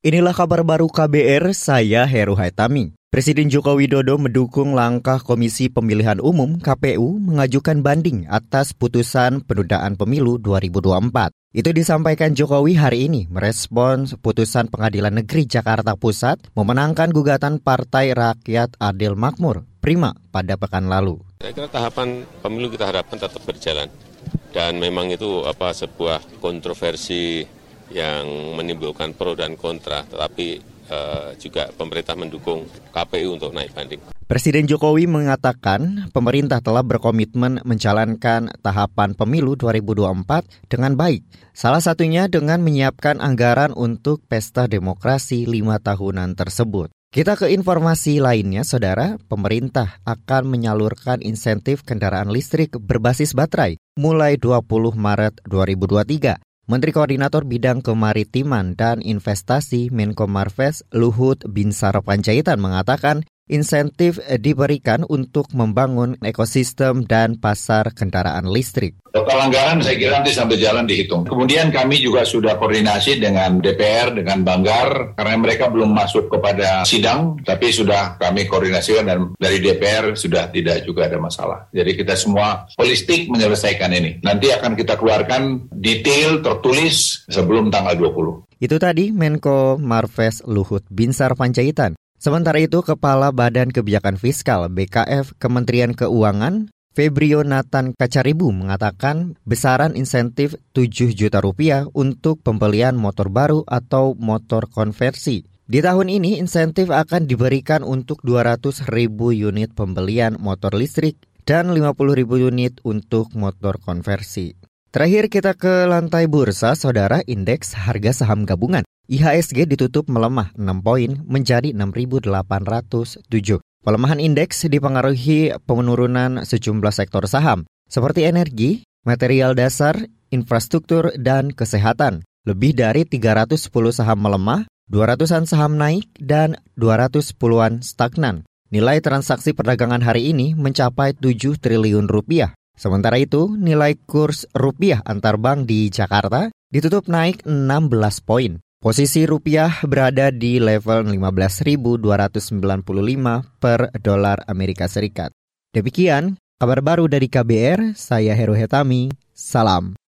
Inilah kabar baru KBR, saya Heru Haitami. Presiden Joko Widodo mendukung langkah Komisi Pemilihan Umum KPU mengajukan banding atas putusan penundaan pemilu 2024. Itu disampaikan Jokowi hari ini merespons putusan Pengadilan Negeri Jakarta Pusat memenangkan gugatan Partai Rakyat Adil Makmur Prima pada pekan lalu. Saya kira tahapan pemilu kita harapkan tetap berjalan dan memang itu apa sebuah kontroversi yang menimbulkan pro dan kontra, tetapi eh, juga pemerintah mendukung KPU untuk naik banding. Presiden Jokowi mengatakan pemerintah telah berkomitmen menjalankan tahapan pemilu 2024 dengan baik. Salah satunya dengan menyiapkan anggaran untuk pesta demokrasi lima tahunan tersebut. Kita ke informasi lainnya, saudara. Pemerintah akan menyalurkan insentif kendaraan listrik berbasis baterai mulai 20 Maret 2023. Menteri Koordinator Bidang Kemaritiman dan Investasi Menko Marves Luhut Binsar Panjaitan mengatakan insentif diberikan untuk membangun ekosistem dan pasar kendaraan listrik. Total anggaran saya kira nanti sampai jalan dihitung. Kemudian kami juga sudah koordinasi dengan DPR, dengan Banggar, karena mereka belum masuk kepada sidang, tapi sudah kami koordinasikan dan dari DPR sudah tidak juga ada masalah. Jadi kita semua holistik menyelesaikan ini. Nanti akan kita keluarkan detail tertulis sebelum tanggal 20. Itu tadi Menko Marves Luhut Binsar Panjaitan. Sementara itu, Kepala Badan Kebijakan Fiskal BKF Kementerian Keuangan Febrio Nathan Kacaribu mengatakan besaran insentif 7 juta rupiah untuk pembelian motor baru atau motor konversi. Di tahun ini insentif akan diberikan untuk 200 ribu unit pembelian motor listrik dan 50 ribu unit untuk motor konversi. Terakhir kita ke lantai bursa, saudara indeks harga saham gabungan. IHSG ditutup melemah 6 poin menjadi 6.807. Pelemahan indeks dipengaruhi penurunan sejumlah sektor saham seperti energi, material dasar, infrastruktur, dan kesehatan. Lebih dari 310 saham melemah, 200-an saham naik, dan 210-an stagnan. Nilai transaksi perdagangan hari ini mencapai 7 triliun rupiah. Sementara itu, nilai kurs rupiah antar bank di Jakarta ditutup naik 16 poin. Posisi rupiah berada di level 15.295 per dolar Amerika Serikat. Demikian kabar baru dari KBR, saya Heru Hetami, salam.